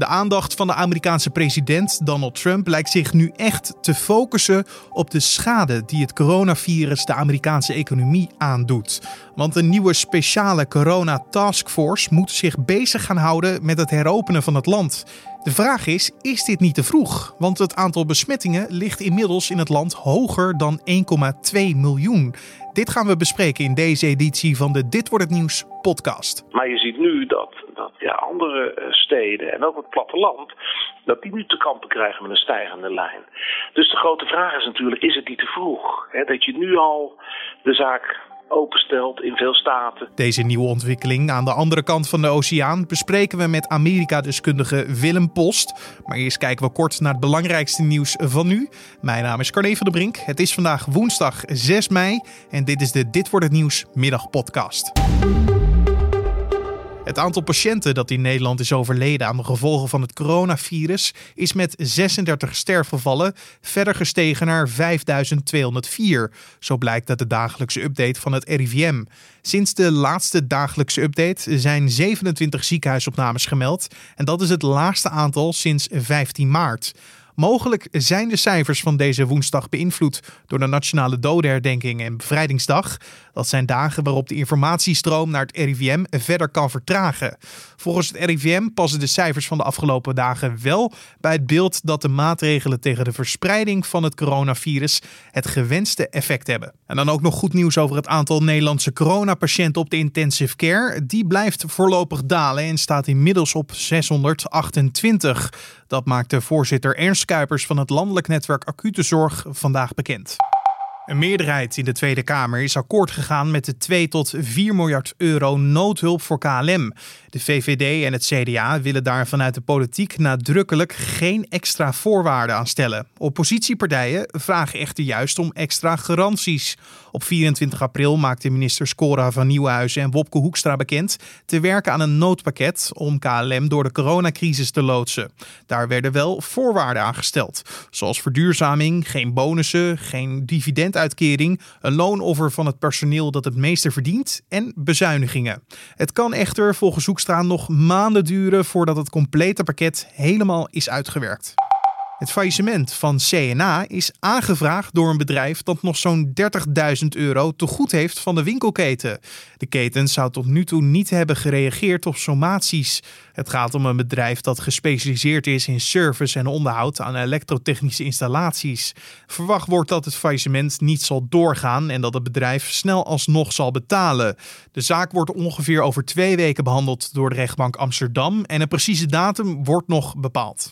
De aandacht van de Amerikaanse president Donald Trump lijkt zich nu echt te focussen op de schade die het coronavirus de Amerikaanse economie aandoet. Want een nieuwe speciale corona taskforce moet zich bezig gaan houden met het heropenen van het land. De vraag is: is dit niet te vroeg? Want het aantal besmettingen ligt inmiddels in het land hoger dan 1,2 miljoen. Dit gaan we bespreken in deze editie van de Dit wordt het nieuws podcast. Maar je ziet nu dat, dat ja, andere eh, steden en ook het platteland dat die nu te kampen krijgen met een stijgende lijn. Dus de grote vraag is natuurlijk: is het niet te vroeg? Dat je nu al de zaak openstelt in veel staten. Deze nieuwe ontwikkeling aan de andere kant van de oceaan bespreken we met Amerika-deskundige Willem Post. Maar eerst kijken we kort naar het belangrijkste nieuws van nu. Mijn naam is Carne van der Brink. Het is vandaag woensdag 6 mei en dit is de Dit wordt het nieuws middagpodcast. Het aantal patiënten dat in Nederland is overleden aan de gevolgen van het coronavirus is met 36 sterfgevallen verder gestegen naar 5204. Zo blijkt uit de dagelijkse update van het RIVM. Sinds de laatste dagelijkse update zijn 27 ziekenhuisopnames gemeld en dat is het laagste aantal sinds 15 maart. Mogelijk zijn de cijfers van deze woensdag beïnvloed door de Nationale Dodenherdenking en Bevrijdingsdag. Dat zijn dagen waarop de informatiestroom naar het RIVM verder kan vertragen. Volgens het RIVM passen de cijfers van de afgelopen dagen wel bij het beeld dat de maatregelen tegen de verspreiding van het coronavirus het gewenste effect hebben. En dan ook nog goed nieuws over het aantal Nederlandse coronapatiënten op de intensive care. Die blijft voorlopig dalen en staat inmiddels op 628. Dat maakte voorzitter Ernst Kuipers van het Landelijk Netwerk Acute Zorg vandaag bekend. Een meerderheid in de Tweede Kamer is akkoord gegaan met de 2 tot 4 miljard euro noodhulp voor KLM. De VVD en het CDA willen daar vanuit de politiek nadrukkelijk geen extra voorwaarden aan stellen. Oppositiepartijen vragen echter juist om extra garanties. Op 24 april maakte minister Cora van Nieuwenhuizen en Wopke Hoekstra bekend te werken aan een noodpakket om KLM door de coronacrisis te loodsen. Daar werden wel voorwaarden aan gesteld, zoals verduurzaming, geen bonussen, geen dividenduitkering, een loonoffer van het personeel dat het meeste verdient en bezuinigingen. Het kan echter volgens Hoekstra nog maanden duren voordat het complete pakket helemaal is uitgewerkt. Het faillissement van CNA is aangevraagd door een bedrijf dat nog zo'n 30.000 euro te goed heeft van de winkelketen. De keten zou tot nu toe niet hebben gereageerd op sommaties. Het gaat om een bedrijf dat gespecialiseerd is in service en onderhoud aan elektrotechnische installaties. Verwacht wordt dat het faillissement niet zal doorgaan en dat het bedrijf snel alsnog zal betalen. De zaak wordt ongeveer over twee weken behandeld door de rechtbank Amsterdam en een precieze datum wordt nog bepaald.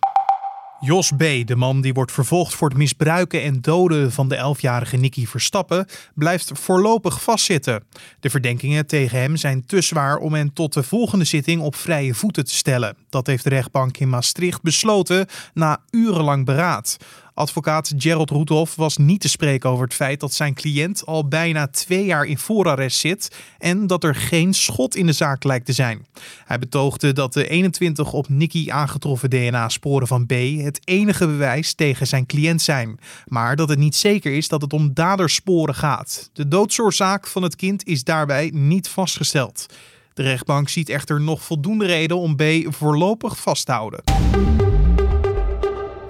Jos B., de man die wordt vervolgd voor het misbruiken en doden van de 11-jarige Nicky Verstappen, blijft voorlopig vastzitten. De verdenkingen tegen hem zijn te zwaar om hem tot de volgende zitting op vrije voeten te stellen. Dat heeft de rechtbank in Maastricht besloten na urenlang beraad. Advocaat Gerald Roethoff was niet te spreken over het feit dat zijn cliënt al bijna twee jaar in voorarrest zit en dat er geen schot in de zaak lijkt te zijn. Hij betoogde dat de 21 op Nicky aangetroffen DNA-sporen van B het enige bewijs tegen zijn cliënt zijn, maar dat het niet zeker is dat het om dadersporen gaat. De doodsoorzaak van het kind is daarbij niet vastgesteld. De rechtbank ziet echter nog voldoende reden om B voorlopig vast te houden.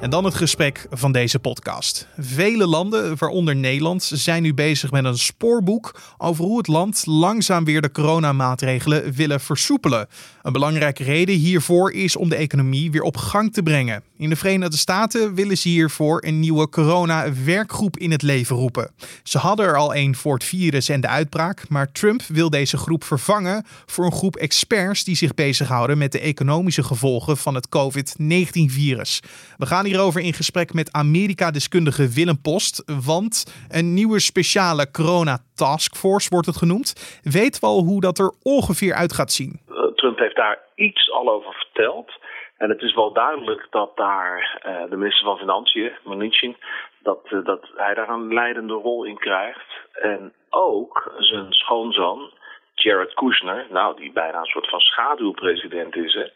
En dan het gesprek van deze podcast. Vele landen, waaronder Nederland, zijn nu bezig met een spoorboek over hoe het land langzaam weer de coronamaatregelen willen versoepelen. Een belangrijke reden hiervoor is om de economie weer op gang te brengen. In de Verenigde Staten willen ze hiervoor een nieuwe corona-werkgroep in het leven roepen. Ze hadden er al één voor het virus en de uitbraak, maar Trump wil deze groep vervangen voor een groep experts die zich bezighouden met de economische gevolgen van het COVID-19-virus. We gaan hierover in gesprek met Amerika-deskundige Willem Post, want een nieuwe speciale corona taskforce wordt het genoemd. Weet wel hoe dat er ongeveer uit gaat zien? Trump heeft daar iets al over verteld. En het is wel duidelijk dat daar uh, de minister van Financiën, Mnuchin, dat, uh, dat hij daar een leidende rol in krijgt. En ook zijn schoonzoon, Jared Kushner, nou, die bijna een soort van schaduwpresident is, hè,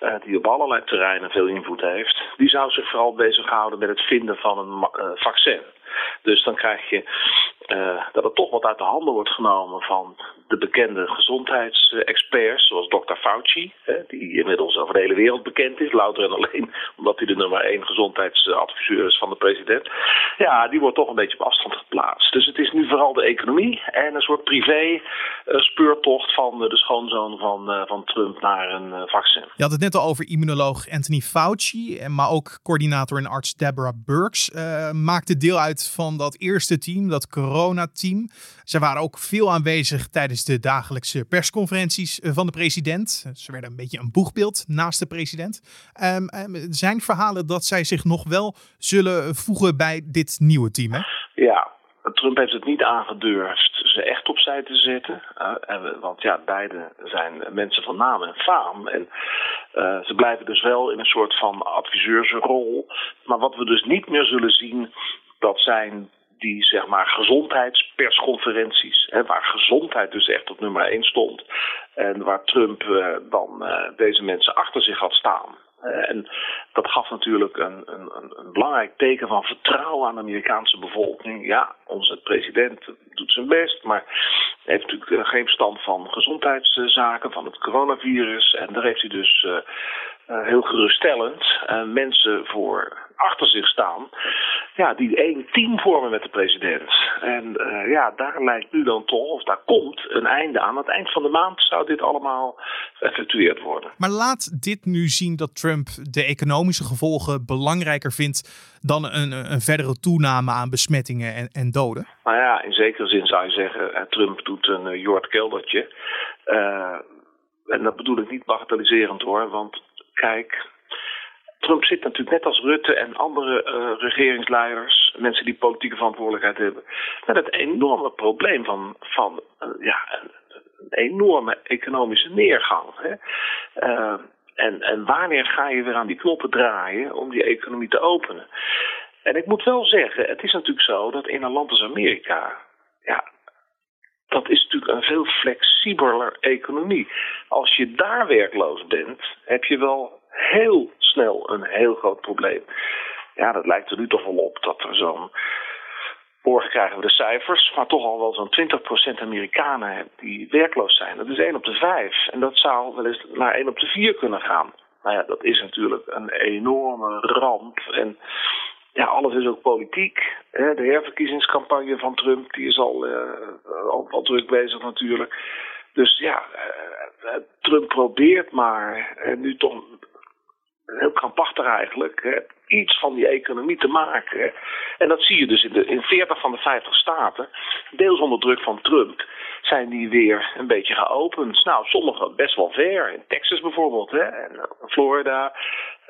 uh, die op allerlei terreinen veel invloed heeft, die zou zich vooral bezighouden met het vinden van een vaccin. Dus dan krijg je uh, dat er toch wat uit de handen wordt genomen van de bekende gezondheidsexperts, zoals Dr. Fauci, hè, die inmiddels over de hele wereld bekend is, louter en alleen omdat hij de nummer één gezondheidsadviseur is van de president. Ja, die wordt toch een beetje op afstand geplaatst. Dus het is nu vooral de economie en een soort privé uh, speurtocht van de schoonzoon van, uh, van Trump naar een vaccin. Je had het net al over immunoloog Anthony Fauci, maar ook coördinator en arts Deborah Burks maakte deel uit van dat eerste team, dat coronateam. Ze waren ook veel aanwezig tijdens de dagelijkse persconferenties eh, van de president. Ze werden een beetje een boegbeeld naast de president. Um, zijn verhalen dat zij zich nog wel zullen voegen bij dit nieuwe team? Hè? Ja, Trump heeft het niet aangedurfd ze echt opzij te zetten. Uh, want ja, beide zijn mensen van naam en faam. En uh, ze blijven dus wel in een soort van adviseursrol. Maar wat we dus niet meer zullen zien, dat zijn die zeg maar gezondheidspersconferenties, hè, waar gezondheid dus echt op nummer 1 stond. En waar Trump uh, dan uh, deze mensen achter zich had staan. Uh, en dat gaf natuurlijk een, een, een, belangrijk teken van vertrouwen aan de Amerikaanse bevolking. Ja, onze president doet zijn best, maar heeft natuurlijk geen verstand van gezondheidszaken, van het coronavirus. En daar heeft hij dus heel geruststellend mensen voor achter zich staan. Ja, die één team vormen met de president. En uh, ja, daar lijkt nu dan toch, of daar komt een einde aan. Aan het eind van de maand zou dit allemaal geëffectueerd worden. Maar laat dit nu zien dat Trump de economische gevolgen belangrijker vindt dan een, een verdere toename aan besmettingen en, en doden? Nou ja, in zekere zin zou je zeggen, eh, Trump doet een uh, Jord Keldertje. Uh, en dat bedoel ik niet bagatelliserend hoor, want kijk, Trump zit natuurlijk net als Rutte en andere uh, regeringsleiders, mensen die politieke verantwoordelijkheid hebben, met het enorme probleem van, van uh, ja, een, enorme economische neergang. Hè? Uh, en, en wanneer ga je weer aan die knoppen draaien om die economie te openen? En ik moet wel zeggen, het is natuurlijk zo dat in een land als Amerika, ja, dat is natuurlijk een veel flexibeler economie. Als je daar werkloos bent, heb je wel heel snel een heel groot probleem. Ja, dat lijkt er nu toch wel op dat er zo'n. Morgen krijgen we de cijfers, maar toch al wel zo'n 20% Amerikanen die werkloos zijn. Dat is 1 op de 5. En dat zou wel eens naar 1 op de 4 kunnen gaan. Nou ja, dat is natuurlijk een enorme ramp. En ja, alles is ook politiek. De herverkiezingscampagne van Trump die is al, uh, al, al druk bezig natuurlijk. Dus ja, uh, Trump probeert maar nu toch heel krampachtig eigenlijk, iets van die economie te maken. En dat zie je dus in, de, in 40 van de 50 staten, deels onder druk van Trump, zijn die weer een beetje geopend. Nou, sommige best wel ver, in Texas bijvoorbeeld, hè, en eh, Florida.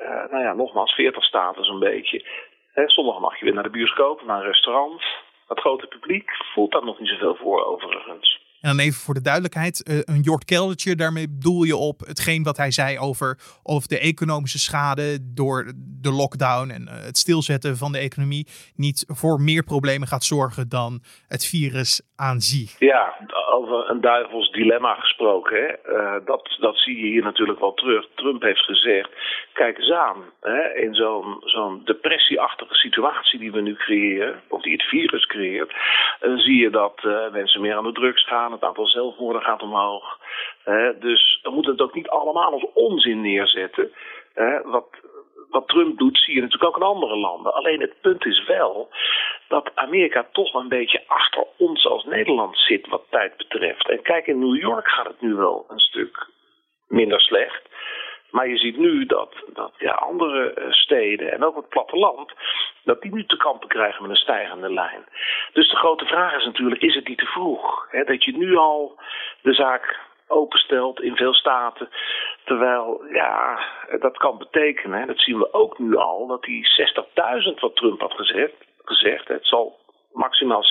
Uh, nou ja, nogmaals, 40 staten zo'n beetje. Hè, sommige mag je weer naar de bioscoop, naar een restaurant. Het grote publiek voelt daar nog niet zoveel voor overigens. En dan even voor de duidelijkheid, eh, een Jort Keldertje, daarmee bedoel je op hetgeen wat hij zei over, over de economische schade door de lockdown en eh, het stilzetten van de economie niet voor meer problemen gaat zorgen dan het virus aan zich. Ja, over een duivels dilemma gesproken. Hè? Uh, dat, dat zie je hier natuurlijk wel terug. Trump heeft gezegd, kijk eens aan, hè, in zo'n zo'n depressieachtige situatie die we nu creëren, of die het virus creëert, dan zie je dat mensen meer aan de drugs gaan het aantal zelfmoorden gaat omhoog. dus we moeten het ook niet allemaal als onzin neerzetten. wat, wat Trump doet, zie je natuurlijk ook in andere landen. Alleen het punt is wel dat Amerika toch een beetje achter ons als Nederland zit wat tijd betreft. En kijk, in New York gaat het nu wel een stuk minder slecht. Maar je ziet nu dat, dat ja, andere eh, steden en ook het platteland, dat die nu te kampen krijgen met een stijgende lijn. Dus de grote vraag is natuurlijk, is het niet te vroeg? Hè? Dat je nu al de zaak openstelt in veel staten. Terwijl, ja, dat kan betekenen, dat zien we ook nu al, dat die 60.000 wat Trump had gezegd, gezegd het zal maximaal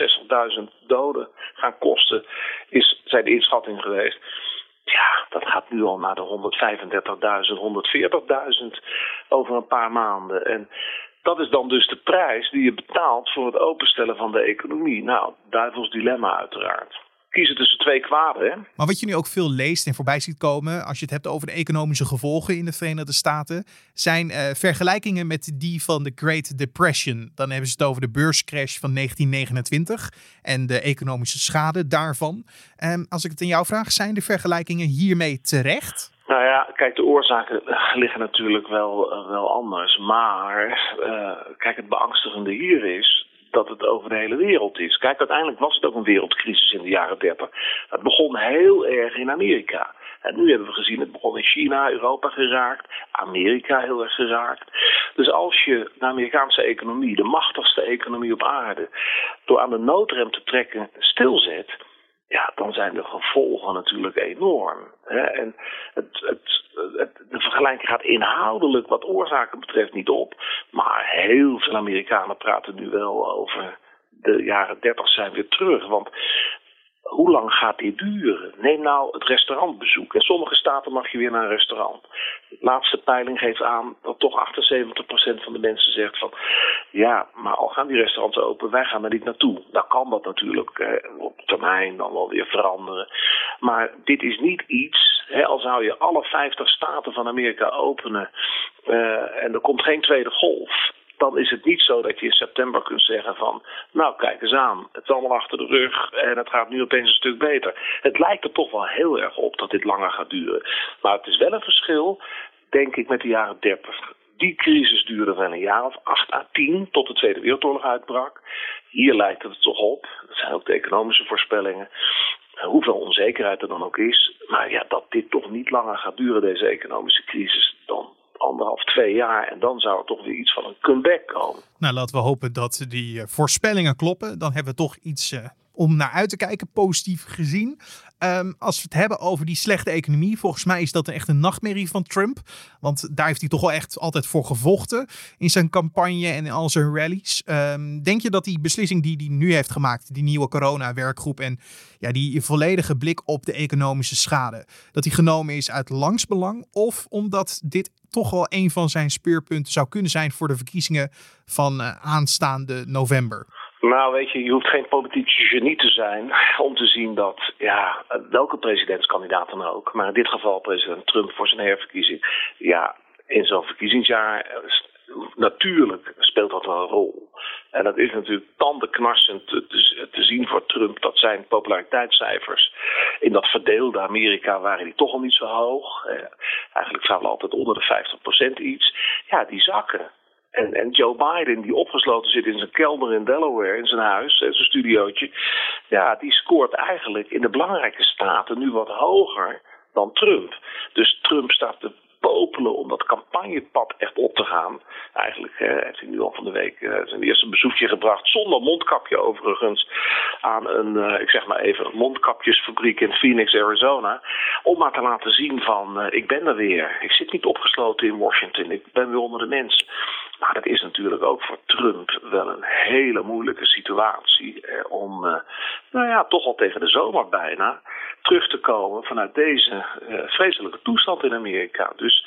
60.000 doden gaan kosten, is, zijn inschatting geweest. Dat gaat nu al naar de 135.000, 140.000 over een paar maanden. En dat is dan dus de prijs die je betaalt voor het openstellen van de economie. Nou, duivels dilemma uiteraard. Kiezen tussen twee kwaden. Hè? Maar wat je nu ook veel leest en voorbij ziet komen, als je het hebt over de economische gevolgen in de Verenigde Staten, zijn uh, vergelijkingen met die van de Great Depression. Dan hebben ze het over de beurscrash van 1929 en de economische schade daarvan. Um, als ik het aan jou vraag, zijn de vergelijkingen hiermee terecht? Nou ja, kijk, de oorzaken liggen natuurlijk wel, wel anders. Maar uh, kijk, het beangstigende hier is dat het over de hele wereld is. Kijk, uiteindelijk was het ook een wereldcrisis in de jaren 30. Het begon heel erg in Amerika. En nu hebben we gezien, het begon in China, Europa geraakt, Amerika heel erg geraakt. Dus als je de Amerikaanse economie, de machtigste economie op aarde, door aan de noodrem te trekken stilzet, ja, dan zijn de gevolgen natuurlijk enorm. Hè? En het, het, het, de vergelijking gaat inhoudelijk wat oorzaken betreft niet op. Maar heel veel Amerikanen praten nu wel over de jaren 30 zijn weer terug. Want hoe lang gaat dit duren? Neem nou het restaurantbezoek. In sommige staten mag je weer naar een restaurant. De laatste peiling geeft aan dat toch 78% van de mensen zegt van... ja, maar al gaan die restaurants open, wij gaan er niet naartoe. Dan kan dat natuurlijk eh, op termijn dan wel weer veranderen. Maar dit is niet iets, hè, al zou je alle 50 staten van Amerika openen... Uh, en er komt geen tweede golf dan is het niet zo dat je in september kunt zeggen van... nou, kijk eens aan, het is allemaal achter de rug en het gaat nu opeens een stuk beter. Het lijkt er toch wel heel erg op dat dit langer gaat duren. Maar het is wel een verschil, denk ik, met de jaren 30. Die crisis duurde wel een jaar of 8 à 10 tot de Tweede Wereldoorlog uitbrak. Hier lijkt het toch op, dat zijn ook de economische voorspellingen, hoeveel onzekerheid er dan ook is. Maar ja, dat dit toch niet langer gaat duren, deze economische crisis, dan anderhalf, twee jaar. En dan zou er toch weer iets van een comeback komen. Nou, laten we hopen dat die eh, voorspellingen kloppen. Dan hebben we toch iets uh, om naar uit te kijken, positief gezien. Um, als we het hebben over die slechte economie, volgens mij is dat echt een nachtmerrie van Trump. Want daar heeft hij toch wel echt altijd voor gevochten in zijn campagne en in al zijn rallies. Um, denk je dat die beslissing die hij nu heeft gemaakt, die nieuwe corona-werkgroep en ja, die volledige blik op de economische schade, dat die genomen is uit langsbelang? Of omdat dit toch wel een van zijn speerpunten zou kunnen zijn voor de verkiezingen van uh, aanstaande november? Nou, weet je, je hoeft geen politiek genie te zijn om te zien dat, ja, welke presidentskandidaat dan ook, maar in dit geval president Trump voor zijn herverkiezing, ja, in zo'n verkiezingsjaar, eh, natuurlijk speelt dat wel een rol. En dat is natuurlijk tandenknarsend te, te, te, zien voor Trump dat zijn populariteitscijfers in dat verdeelde Amerika waren die toch al niet zo hoog. Eh, eigenlijk we altijd onder de 50% iets. Ja, die zakken. En, en Joe Biden, die opgesloten zit in zijn kelder in Delaware, in zijn huis, in zijn studiootje. Ja, die scoort eigenlijk in de belangrijke staten nu wat hoger dan Trump. Dus Trump staat te om dat campagnepad echt op te gaan. Eigenlijk eh, heeft hij nu al van de week uh, zijn eerste bezoekje gebracht, zonder mondkapje overigens, aan een, uh, ik zeg maar even, mondkapjesfabriek in Phoenix, Arizona. Om maar te laten zien van, ik ben er weer. Ik zit niet opgesloten in Washington, ik ben weer onder de mensen. Maar dat is natuurlijk ook voor Trump wel een hele moeilijke situatie eh, om, eh, nou ja, toch al tegen de zomer bijna terug te komen vanuit deze eh, vreselijke toestand in Amerika. Dus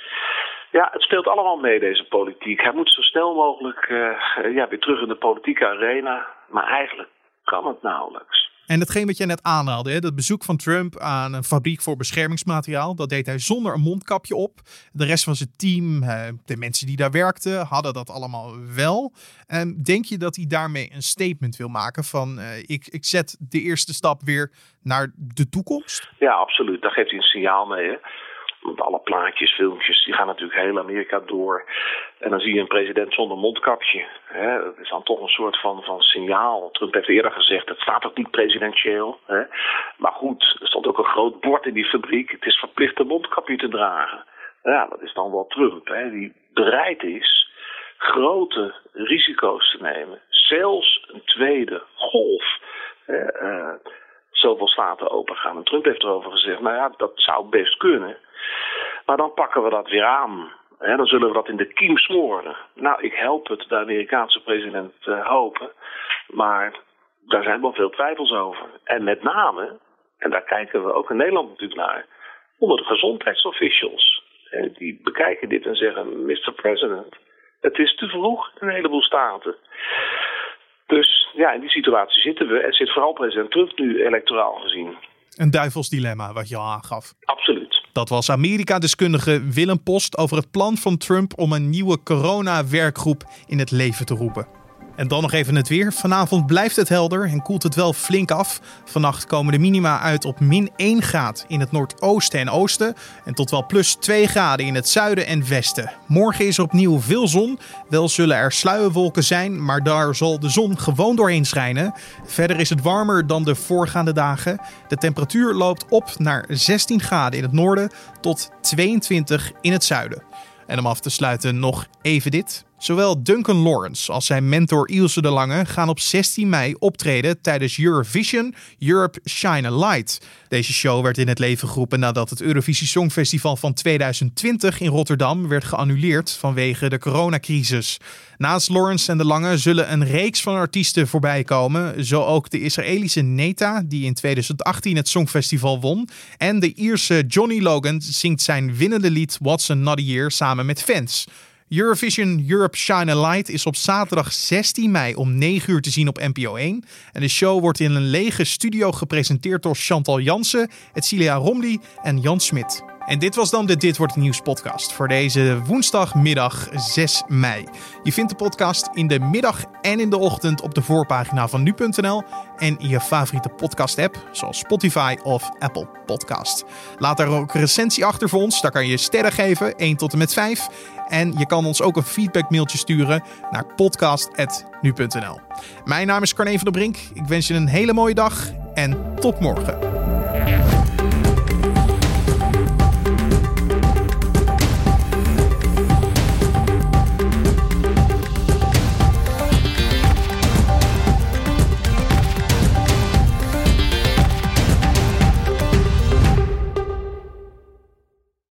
ja, het speelt allemaal mee, deze politiek. Hij moet zo snel mogelijk uh, ja, weer terug in de politieke arena, maar eigenlijk kan het nauwelijks. En hetgeen wat jij net aanhaalde, dat bezoek van Trump aan een fabriek voor beschermingsmateriaal, dat deed hij zonder een mondkapje op. De rest van zijn team, eh, de mensen die daar werkten, hadden dat allemaal wel. En denk je dat hij daarmee een statement wil maken van uh, ik, ik zet de eerste stap weer naar de toekomst? Ja, absoluut. Daar geeft hij een signaal mee. Hè? Want alle plaatjes, filmpjes, die gaan natuurlijk heel Amerika door. En dan zie je een president zonder mondkapje. Hè. Dat is dan toch een soort van, van signaal. Trump heeft eerder gezegd, het staat ook niet presidentieel. Hè. Maar goed, er stond ook een groot bord in die fabriek. Het is verplicht een mondkapje te dragen. Ja, dat is dan wel Trump, hè, die bereid is grote risico's te nemen. Zelfs een tweede golf. Zoveel staten opengaan. En Trump heeft erover gezegd, nou ja, dat zou best kunnen. Maar dan pakken we dat weer aan. Dan zullen we dat in de kiem smoren. Nou, ik help het de Amerikaanse president uh, hopen. Maar daar zijn wel veel twijfels over. En met name, en daar kijken we ook in Nederland natuurlijk naar, onder de gezondheidsofficials. Die bekijken dit en zeggen: Mr. President, het is te vroeg in een heleboel staten. Ja, in die situatie zitten we. En zit vooral president Trump nu electoraal gezien. Een duivels dilemma, wat je al aangaf. Absoluut. Dat was Amerika-deskundige Willem Post over het plan van Trump om een nieuwe corona-werkgroep in het leven te roepen. En dan nog even het weer. Vanavond blijft het helder en koelt het wel flink af. Vannacht komen de minima uit op min 1 graad in het noordoosten en oosten. En tot wel plus 2 graden in het zuiden en westen. Morgen is er opnieuw veel zon. Wel zullen er sluierwolken zijn, maar daar zal de zon gewoon doorheen schijnen. Verder is het warmer dan de voorgaande dagen. De temperatuur loopt op naar 16 graden in het noorden tot 22 in het zuiden. En om af te sluiten nog even dit. Zowel Duncan Lawrence als zijn mentor Ilse de Lange gaan op 16 mei optreden tijdens Eurovision Europe Shine a Light. Deze show werd in het leven geroepen nadat het Eurovisie Songfestival van 2020 in Rotterdam werd geannuleerd vanwege de coronacrisis. Naast Lawrence en de Lange zullen een reeks van artiesten voorbij komen, zo ook de Israëlische Neta die in 2018 het Songfestival won en de Ierse Johnny Logan zingt zijn winnende lied What's Another Year samen met fans. Eurovision Europe Shine a Light is op zaterdag 16 mei om 9 uur te zien op NPO 1. En de show wordt in een lege studio gepresenteerd door Chantal Jansen, Etcilia Romley en Jan Smit. En dit was dan de Dit Wordt Nieuws podcast voor deze woensdagmiddag 6 mei. Je vindt de podcast in de middag en in de ochtend op de voorpagina van nu.nl en in je favoriete podcast app zoals Spotify of Apple Podcast. Laat daar ook een recensie achter voor ons, daar kan je sterren geven, 1 tot en met 5. En je kan ons ook een feedbackmailtje sturen naar podcast.nu.nl. Mijn naam is Carne van der Brink. Ik wens je een hele mooie dag en tot morgen.